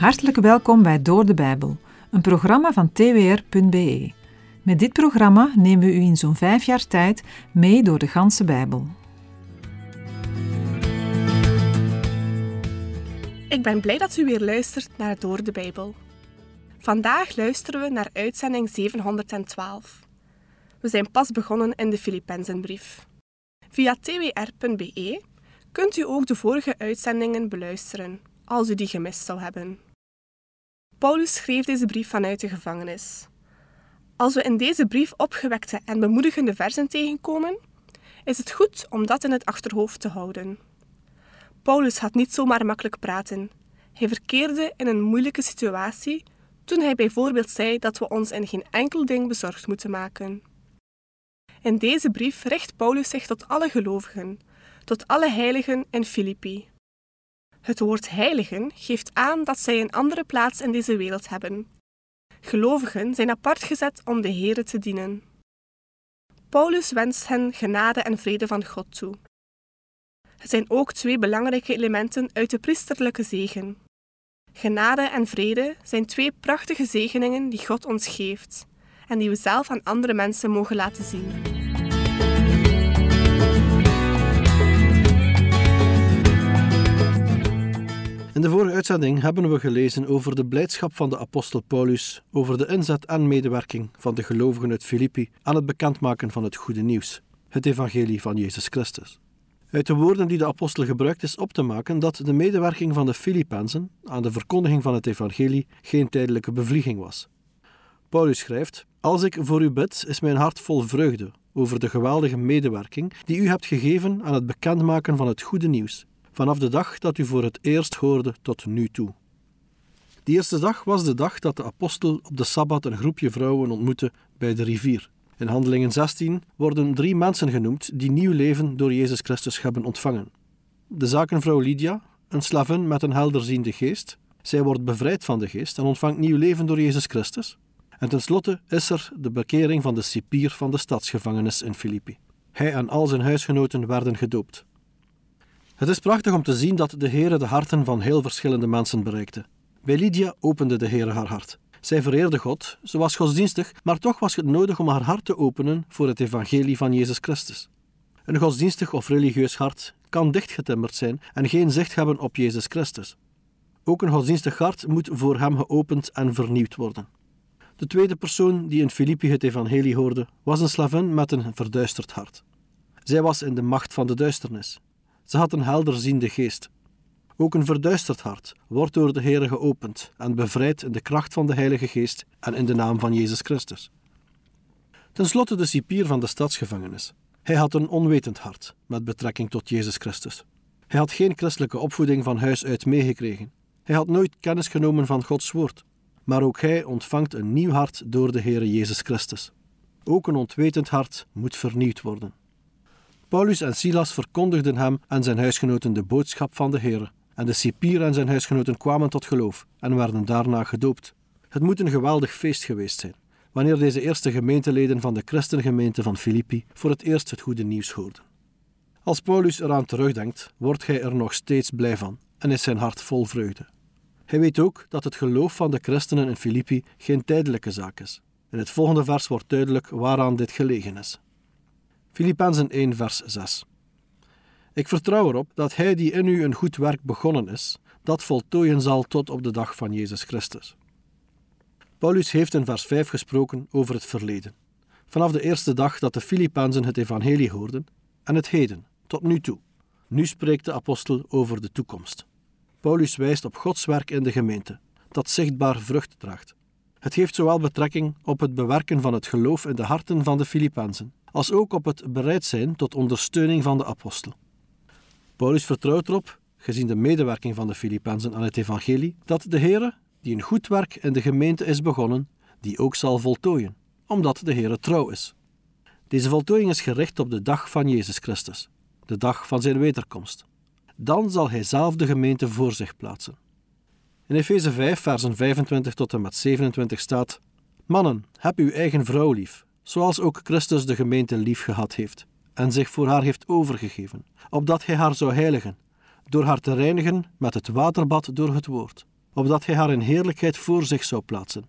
Hartelijk welkom bij Door de Bijbel, een programma van twr.be. Met dit programma nemen we u in zo'n vijf jaar tijd mee door de ganse Bijbel. Ik ben blij dat u weer luistert naar Door de Bijbel. Vandaag luisteren we naar uitzending 712. We zijn pas begonnen in de Filippenzenbrief. Via twr.be kunt u ook de vorige uitzendingen beluisteren, als u die gemist zou hebben. Paulus schreef deze brief vanuit de gevangenis. Als we in deze brief opgewekte en bemoedigende versen tegenkomen, is het goed om dat in het achterhoofd te houden. Paulus had niet zomaar makkelijk praten. Hij verkeerde in een moeilijke situatie toen hij bijvoorbeeld zei dat we ons in geen enkel ding bezorgd moeten maken. In deze brief richt Paulus zich tot alle gelovigen, tot alle heiligen in Filippi. Het woord heiligen geeft aan dat zij een andere plaats in deze wereld hebben. Gelovigen zijn apart gezet om de Here te dienen. Paulus wenst hen genade en vrede van God toe. Het zijn ook twee belangrijke elementen uit de priesterlijke zegen. Genade en vrede zijn twee prachtige zegeningen die God ons geeft en die we zelf aan andere mensen mogen laten zien. In de vorige uitzending hebben we gelezen over de blijdschap van de apostel Paulus over de inzet en medewerking van de gelovigen uit Filippi aan het bekendmaken van het goede nieuws, het evangelie van Jezus Christus. Uit de woorden die de apostel gebruikt is op te maken dat de medewerking van de Filippenzen aan de verkondiging van het evangelie geen tijdelijke bevlieging was. Paulus schrijft: Als ik voor u bid, is mijn hart vol vreugde over de geweldige medewerking die u hebt gegeven aan het bekendmaken van het goede nieuws vanaf de dag dat u voor het eerst hoorde tot nu toe. Die eerste dag was de dag dat de apostel op de sabbat een groepje vrouwen ontmoette bij de rivier. In Handelingen 16 worden drie mensen genoemd die nieuw leven door Jezus Christus hebben ontvangen. De zakenvrouw Lydia, een slavin met een helderziende geest. Zij wordt bevrijd van de geest en ontvangt nieuw leven door Jezus Christus. En tenslotte is er de bekering van de cipier van de stadsgevangenis in Filippi. Hij en al zijn huisgenoten werden gedoopt. Het is prachtig om te zien dat de Heere de harten van heel verschillende mensen bereikte. Bij Lydia opende de Heere haar hart. Zij vereerde God, ze was godsdienstig, maar toch was het nodig om haar hart te openen voor het evangelie van Jezus Christus. Een godsdienstig of religieus hart kan dichtgetimmerd zijn en geen zicht hebben op Jezus Christus. Ook een godsdienstig hart moet voor hem geopend en vernieuwd worden. De tweede persoon die in Filippi het evangelie hoorde, was een slavin met een verduisterd hart. Zij was in de macht van de duisternis. Ze had een helderziende geest. Ook een verduisterd hart wordt door de Heer geopend en bevrijd in de kracht van de Heilige Geest en in de naam van Jezus Christus. Ten slotte de cipier van de stadsgevangenis. Hij had een onwetend hart met betrekking tot Jezus Christus. Hij had geen christelijke opvoeding van huis uit meegekregen. Hij had nooit kennis genomen van Gods woord. Maar ook hij ontvangt een nieuw hart door de Heer Jezus Christus. Ook een ontwetend hart moet vernieuwd worden. Paulus en Silas verkondigden hem en zijn huisgenoten de boodschap van de Heer. En de cipier en zijn huisgenoten kwamen tot geloof en werden daarna gedoopt. Het moet een geweldig feest geweest zijn, wanneer deze eerste gemeenteleden van de christengemeente van Filippi voor het eerst het goede nieuws hoorden. Als Paulus eraan terugdenkt, wordt hij er nog steeds blij van en is zijn hart vol vreugde. Hij weet ook dat het geloof van de christenen in Filippi geen tijdelijke zaak is. In het volgende vers wordt duidelijk waaraan dit gelegen is. Filippenzen 1, vers 6. Ik vertrouw erop dat Hij die in u een goed werk begonnen is, dat voltooien zal tot op de dag van Jezus Christus. Paulus heeft in vers 5 gesproken over het verleden, vanaf de eerste dag dat de Filippenzen het evangelie hoorden, en het heden, tot nu toe. Nu spreekt de apostel over de toekomst. Paulus wijst op Gods werk in de gemeente, dat zichtbaar vrucht draagt. Het heeft zowel betrekking op het bewerken van het geloof in de harten van de Filippenzen, als ook op het bereid zijn tot ondersteuning van de apostel. Paulus vertrouwt erop, gezien de medewerking van de Filippenzen aan het evangelie, dat de Heere, die een goed werk in de gemeente is begonnen, die ook zal voltooien, omdat de Heere trouw is. Deze voltooiing is gericht op de dag van Jezus Christus, de dag van zijn wederkomst. Dan zal hij zelf de gemeente voor zich plaatsen. In Efeze 5, versen 25 tot en met 27 staat: Mannen, heb uw eigen vrouw lief, zoals ook Christus de gemeente lief gehad heeft en zich voor haar heeft overgegeven, opdat hij haar zou heiligen, door haar te reinigen met het waterbad door het woord, opdat hij haar in heerlijkheid voor zich zou plaatsen.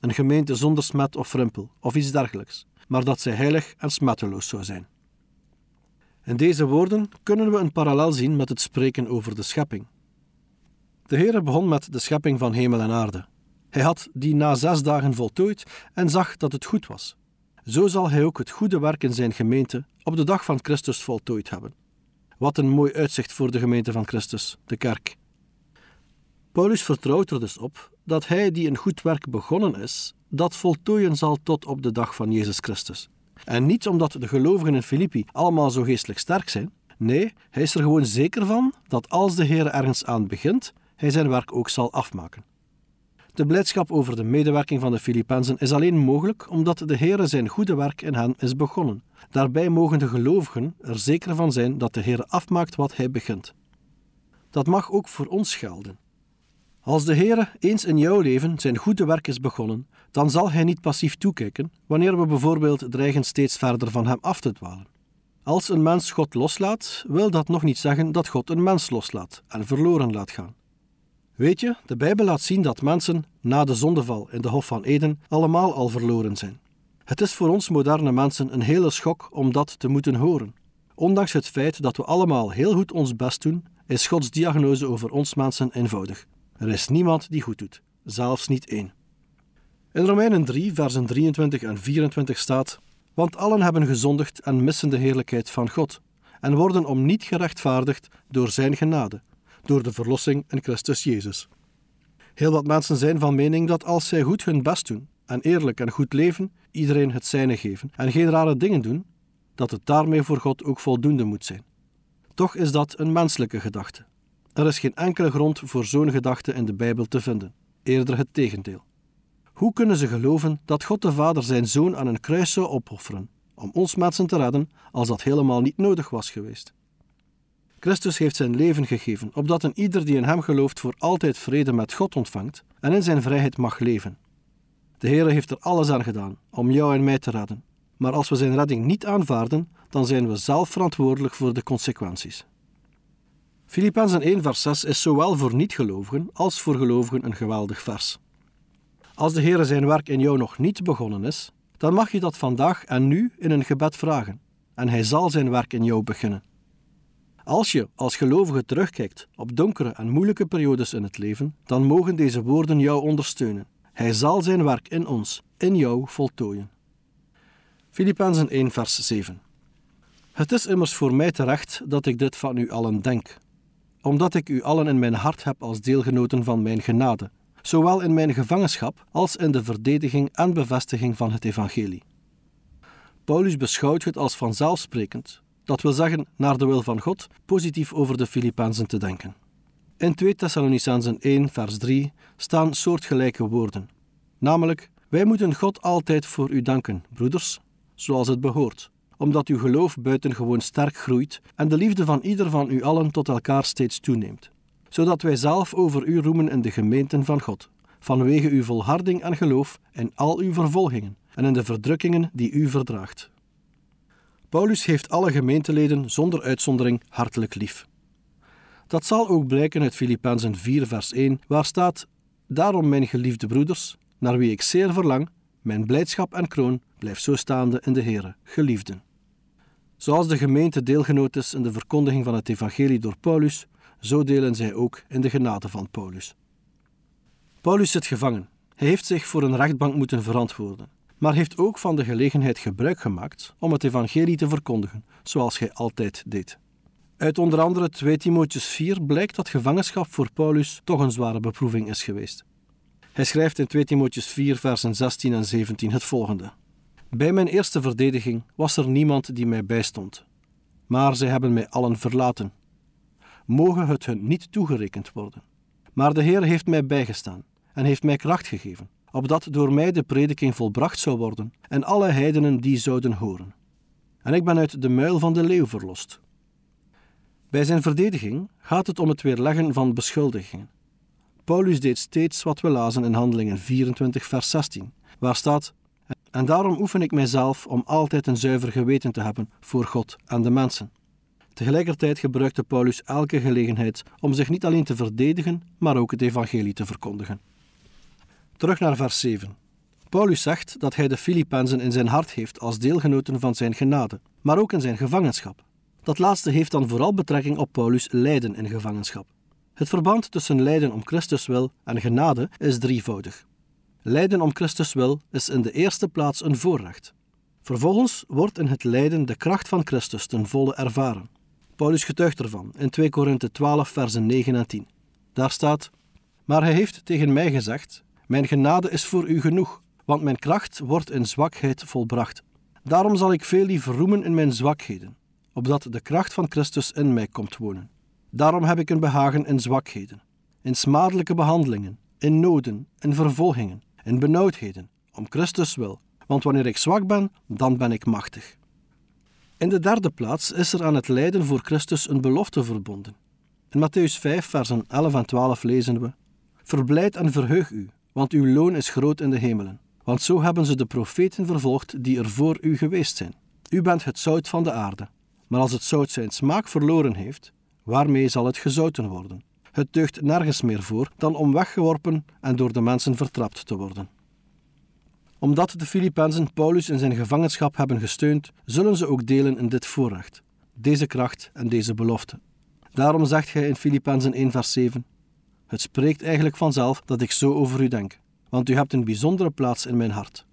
Een gemeente zonder smet of rimpel of iets dergelijks, maar dat zij heilig en smetteloos zou zijn. In deze woorden kunnen we een parallel zien met het spreken over de schepping. De Heere begon met de schepping van hemel en aarde. Hij had die na zes dagen voltooid en zag dat het goed was. Zo zal hij ook het goede werk in zijn gemeente op de dag van Christus voltooid hebben. Wat een mooi uitzicht voor de gemeente van Christus, de kerk. Paulus vertrouwt er dus op dat hij die een goed werk begonnen is, dat voltooien zal tot op de dag van Jezus Christus. En niet omdat de gelovigen in Filippi allemaal zo geestelijk sterk zijn. Nee, hij is er gewoon zeker van dat als de Heer ergens aan begint, hij zijn werk ook zal afmaken. De blijdschap over de medewerking van de Filippenzen is alleen mogelijk omdat de Heer zijn goede werk in hen is begonnen. Daarbij mogen de gelovigen er zeker van zijn dat de Heer afmaakt wat hij begint. Dat mag ook voor ons gelden. Als de Heer eens in jouw leven zijn goede werk is begonnen, dan zal Hij niet passief toekijken wanneer we bijvoorbeeld dreigen steeds verder van Hem af te dwalen. Als een mens God loslaat, wil dat nog niet zeggen dat God een mens loslaat en verloren laat gaan. Weet je, de Bijbel laat zien dat mensen na de zondeval in de Hof van Eden allemaal al verloren zijn. Het is voor ons moderne mensen een hele schok om dat te moeten horen. Ondanks het feit dat we allemaal heel goed ons best doen, is Gods diagnose over ons mensen eenvoudig. Er is niemand die goed doet, zelfs niet één. In Romeinen 3, versen 23 en 24 staat: Want allen hebben gezondigd en missen de heerlijkheid van God, en worden om niet gerechtvaardigd door Zijn genade, door de verlossing in Christus Jezus. Heel wat mensen zijn van mening dat als zij goed hun best doen en eerlijk en goed leven, iedereen het zijne geven en geen rare dingen doen, dat het daarmee voor God ook voldoende moet zijn. Toch is dat een menselijke gedachte. Er is geen enkele grond voor zo'n gedachte in de Bijbel te vinden, eerder het tegendeel. Hoe kunnen ze geloven dat God de Vader zijn zoon aan een kruis zou opofferen om ons mensen te redden als dat helemaal niet nodig was geweest? Christus heeft zijn leven gegeven, opdat een ieder die in hem gelooft voor altijd vrede met God ontvangt en in zijn vrijheid mag leven. De Heer heeft er alles aan gedaan om jou en mij te redden, maar als we zijn redding niet aanvaarden, dan zijn we zelf verantwoordelijk voor de consequenties. Filippenzen 1 vers 6 is zowel voor niet-gelovigen als voor gelovigen een geweldig vers. Als de Heer zijn werk in jou nog niet begonnen is, dan mag je dat vandaag en nu in een gebed vragen, en Hij zal zijn werk in jou beginnen. Als je als gelovige terugkijkt op donkere en moeilijke periodes in het leven, dan mogen deze woorden jou ondersteunen. Hij zal zijn werk in ons, in jou, voltooien. Filippenzen 1 vers 7 Het is immers voor mij terecht dat ik dit van u allen denk, omdat ik u allen in mijn hart heb als deelgenoten van mijn genade, zowel in mijn gevangenschap als in de verdediging en bevestiging van het evangelie. Paulus beschouwt het als vanzelfsprekend, dat wil zeggen naar de wil van God, positief over de Filippenzen te denken. In 2 Thessalonicenzen 1 vers 3 staan soortgelijke woorden, namelijk wij moeten God altijd voor u danken, broeders, zoals het behoort, omdat uw geloof buitengewoon sterk groeit en de liefde van ieder van u allen tot elkaar steeds toeneemt, zodat wij zelf over u roemen in de gemeenten van God, vanwege uw volharding en geloof in al uw vervolgingen en in de verdrukkingen die u verdraagt. Paulus heeft alle gemeenteleden zonder uitzondering hartelijk lief. Dat zal ook blijken uit Filippenzen 4 vers 1, waar staat: Daarom, mijn geliefde broeders, naar wie ik zeer verlang, mijn blijdschap en kroon, blijf zo staande in de Here, geliefden. Zoals de gemeente deelgenoot is in de verkondiging van het evangelie door Paulus, zo delen zij ook in de genade van Paulus. Paulus zit gevangen. Hij heeft zich voor een rechtbank moeten verantwoorden, maar heeft ook van de gelegenheid gebruik gemaakt om het evangelie te verkondigen, zoals hij altijd deed. Uit onder andere 2 Timotheus 4 blijkt dat gevangenschap voor Paulus toch een zware beproeving is geweest. Hij schrijft in 2 Timotheus 4, versen 16 en 17 het volgende. Bij mijn eerste verdediging was er niemand die mij bijstond, maar zij hebben mij allen verlaten. Mogen het hun niet toegerekend worden. Maar de Heer heeft mij bijgestaan en heeft mij kracht gegeven, opdat door mij de prediking volbracht zou worden en alle heidenen die zouden horen. En ik ben uit de muil van de leeuw verlost. Bij zijn verdediging gaat het om het weerleggen van beschuldigingen. Paulus deed steeds wat we lazen in Handelingen 24, vers 16, waar staat: en daarom oefen ik mijzelf om altijd een zuiver geweten te hebben voor God en de mensen. Tegelijkertijd gebruikte Paulus elke gelegenheid om zich niet alleen te verdedigen, maar ook het evangelie te verkondigen. Terug naar vers 7. Paulus zegt dat hij de Filippenzen in zijn hart heeft als deelgenoten van zijn genade, maar ook in zijn gevangenschap. Dat laatste heeft dan vooral betrekking op Paulus' lijden in gevangenschap. Het verband tussen lijden om Christus wil en genade is drievoudig. Lijden om Christus wil is in de eerste plaats een voorrecht. Vervolgens wordt in het lijden de kracht van Christus ten volle ervaren. Paulus getuigt ervan in 2 Korinthe 12, versen 9 en 10. Daar staat: Maar hij heeft tegen mij gezegd: Mijn genade is voor u genoeg, want mijn kracht wordt in zwakheid volbracht. Daarom zal ik veel liever roemen in mijn zwakheden, opdat de kracht van Christus in mij komt wonen. Daarom heb ik een behagen in zwakheden, in smadelijke behandelingen, in noden, in vervolgingen, in benauwdheden, om Christus wil. Want wanneer ik zwak ben, dan ben ik machtig. In de derde plaats is er aan het lijden voor Christus een belofte verbonden. In Matthäus 5, versen 11 en 12 lezen we: Verblijd en verheug u, want uw loon is groot in de hemelen. Want zo hebben ze de profeten vervolgd die er voor u geweest zijn. U bent het zout van de aarde. Maar als het zout zijn smaak verloren heeft, waarmee zal het gezouten worden? Het deugt nergens meer voor dan om weggeworpen en door de mensen vertrapt te worden. Omdat de Filippenzen Paulus in zijn gevangenschap hebben gesteund, zullen ze ook delen in dit voorrecht, deze kracht en deze belofte. Daarom zegt hij in Filippenzen 1 vers 7, Het spreekt eigenlijk vanzelf dat ik zo over u denk, want u hebt een bijzondere plaats in mijn hart.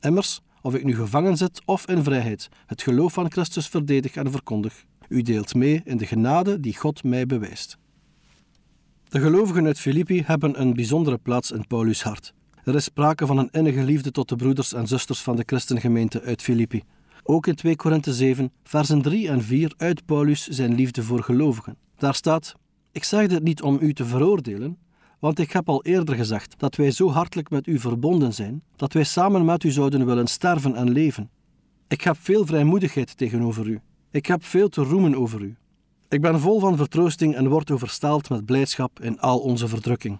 Immers, of ik nu gevangen zit of in vrijheid, het geloof van Christus verdedig en verkondig, u deelt mee in de genade die God mij bewijst. De gelovigen uit Filippi hebben een bijzondere plaats in Paulus' hart. Er is sprake van een innige liefde tot de broeders en zusters van de christengemeente uit Filippi. Ook in 2 Korinthe 7, versen 3 en 4 uit Paulus zijn liefde voor gelovigen. Daar staat: Ik zeg dit niet om u te veroordelen, want ik heb al eerder gezegd dat wij zo hartelijk met u verbonden zijn, dat wij samen met u zouden willen sterven en leven. Ik heb veel vrijmoedigheid tegenover u. Ik heb veel te roemen over u. Ik ben vol van vertroosting en word overstaald met blijdschap in al onze verdrukking.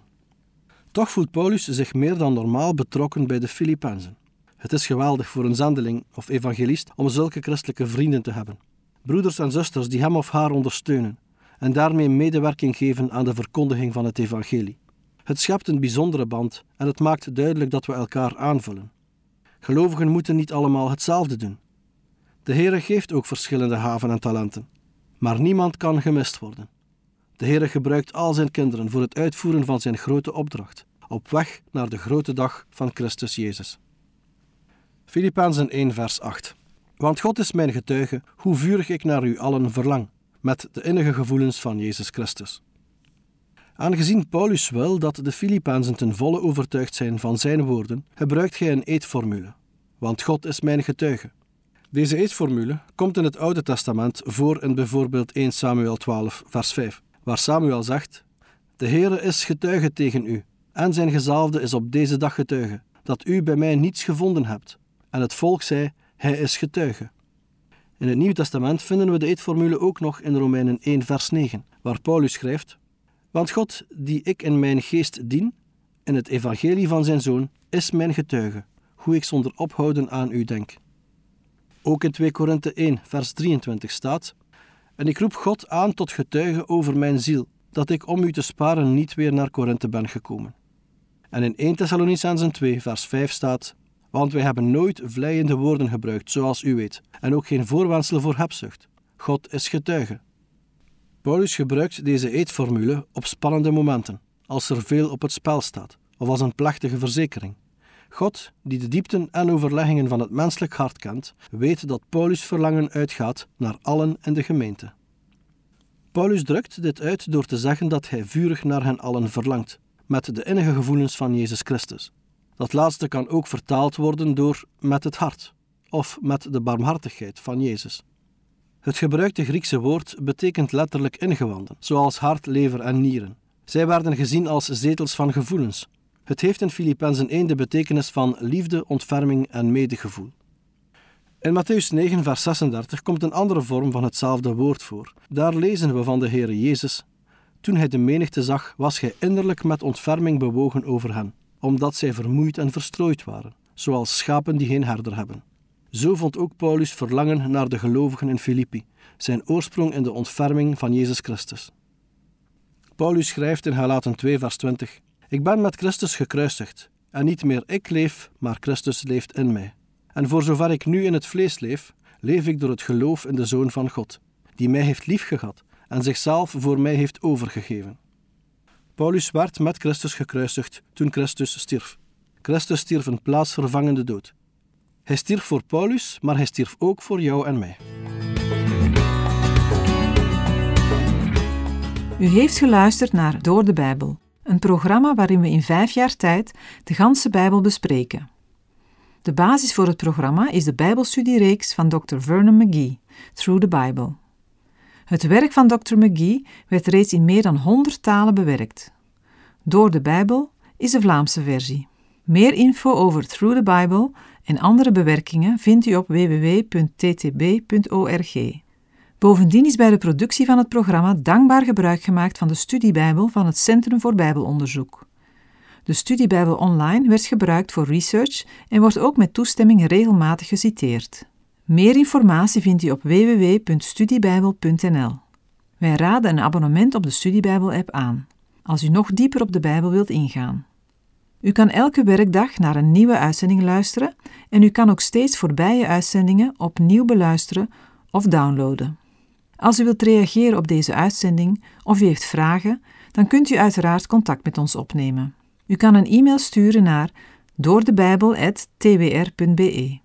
Toch voelt Paulus zich meer dan normaal betrokken bij de Filippenzen. Het is geweldig voor een zendeling of evangelist om zulke christelijke vrienden te hebben. Broeders en zusters die hem of haar ondersteunen en daarmee medewerking geven aan de verkondiging van het evangelie. Het schept een bijzondere band en het maakt duidelijk dat we elkaar aanvullen. Gelovigen moeten niet allemaal hetzelfde doen. De Heere geeft ook verschillende haven en talenten, maar niemand kan gemist worden. De Heere gebruikt al zijn kinderen voor het uitvoeren van zijn grote opdracht, op weg naar de grote dag van Christus Jezus. Filippenzen 1 vers 8 Want God is mijn getuige, hoe vurig ik naar u allen verlang, met de innige gevoelens van Jezus Christus. Aangezien Paulus wil dat de Filippenzen ten volle overtuigd zijn van zijn woorden, gebruikt hij een eetformule. Want God is mijn getuige. Deze eetformule komt in het Oude Testament voor in bijvoorbeeld 1 Samuel 12, vers 5, waar Samuel zegt: De Heere is getuige tegen u, en zijn gezalfde is op deze dag getuige, dat u bij mij niets gevonden hebt. En het volk zei: Hij is getuige. In het Nieuwe Testament vinden we de eetformule ook nog in Romeinen 1, vers 9, waar Paulus schrijft: want God, die ik in mijn geest dien, in het evangelie van zijn Zoon, is mijn getuige, hoe ik zonder ophouden aan u denk. Ook in 2 Korinthe 1, vers 23 staat: En ik roep God aan tot getuige over mijn ziel, dat ik om u te sparen niet weer naar Korinthe ben gekomen. En in 1 Thessalonicenzen 2, vers 5 staat: Want wij hebben nooit vleiende woorden gebruikt, zoals u weet, en ook geen voorwendsel voor hebzucht. God is getuige. Paulus gebruikt deze eetformule op spannende momenten, als er veel op het spel staat, of als een plechtige verzekering. God, die de diepten en overleggingen van het menselijk hart kent, weet dat Paulus' verlangen uitgaat naar allen in de gemeente. Paulus drukt dit uit door te zeggen dat hij vurig naar hen allen verlangt, met de innige gevoelens van Jezus Christus. Dat laatste kan ook vertaald worden door met het hart, of met de barmhartigheid van Jezus. Het gebruikte Griekse woord betekent letterlijk ingewanden, zoals hart, lever en nieren. Zij werden gezien als zetels van gevoelens. Het heeft in Filippenzen 1 de betekenis van liefde, ontferming en medegevoel. In Matthäus 9, vers 36 komt een andere vorm van hetzelfde woord voor. Daar lezen we van de Heere Jezus: Toen hij de menigte zag, was hij innerlijk met ontferming bewogen over hen, omdat zij vermoeid en verstrooid waren, zoals schapen die geen herder hebben. Zo vond ook Paulus verlangen naar de gelovigen in Filippi, zijn oorsprong in de ontferming van Jezus Christus. Paulus schrijft in Galaten 2, vers 20: Ik ben met Christus gekruisigd, en niet meer ik leef, maar Christus leeft in mij. En voor zover ik nu in het vlees leef, leef ik door het geloof in de Zoon van God, die mij heeft liefgehad en zichzelf voor mij heeft overgegeven. Paulus werd met Christus gekruisigd toen Christus stierf. Christus stierf een plaatsvervangende dood. Hij stierf voor Paulus, maar hij stierf ook voor jou en mij. U heeft geluisterd naar Door de Bijbel, een programma waarin we in vijf jaar tijd de ganse Bijbel bespreken. De basis voor het programma is de Bijbelstudiereeks van Dr. Vernon McGee, Through the Bible. Het werk van Dr. McGee werd reeds in meer dan 100 talen bewerkt. Door de Bijbel is de Vlaamse versie. Meer info over Through the Bible en andere bewerkingen vindt u op www.ttb.org. Bovendien is bij de productie van het programma dankbaar gebruik gemaakt van de studiebijbel van het Centrum voor Bijbelonderzoek. De studiebijbel online werd gebruikt voor research en wordt ook met toestemming regelmatig geciteerd. Meer informatie vindt u op www.studiebijbel.nl. Wij raden een abonnement op de Studiebijbel-app aan, als u nog dieper op de Bijbel wilt ingaan. U kan elke werkdag naar een nieuwe uitzending luisteren en u kan ook steeds voorbije uitzendingen opnieuw beluisteren of downloaden. Als u wilt reageren op deze uitzending of u heeft vragen, dan kunt u uiteraard contact met ons opnemen. U kan een e-mail sturen naar doordebijbel.twr.be.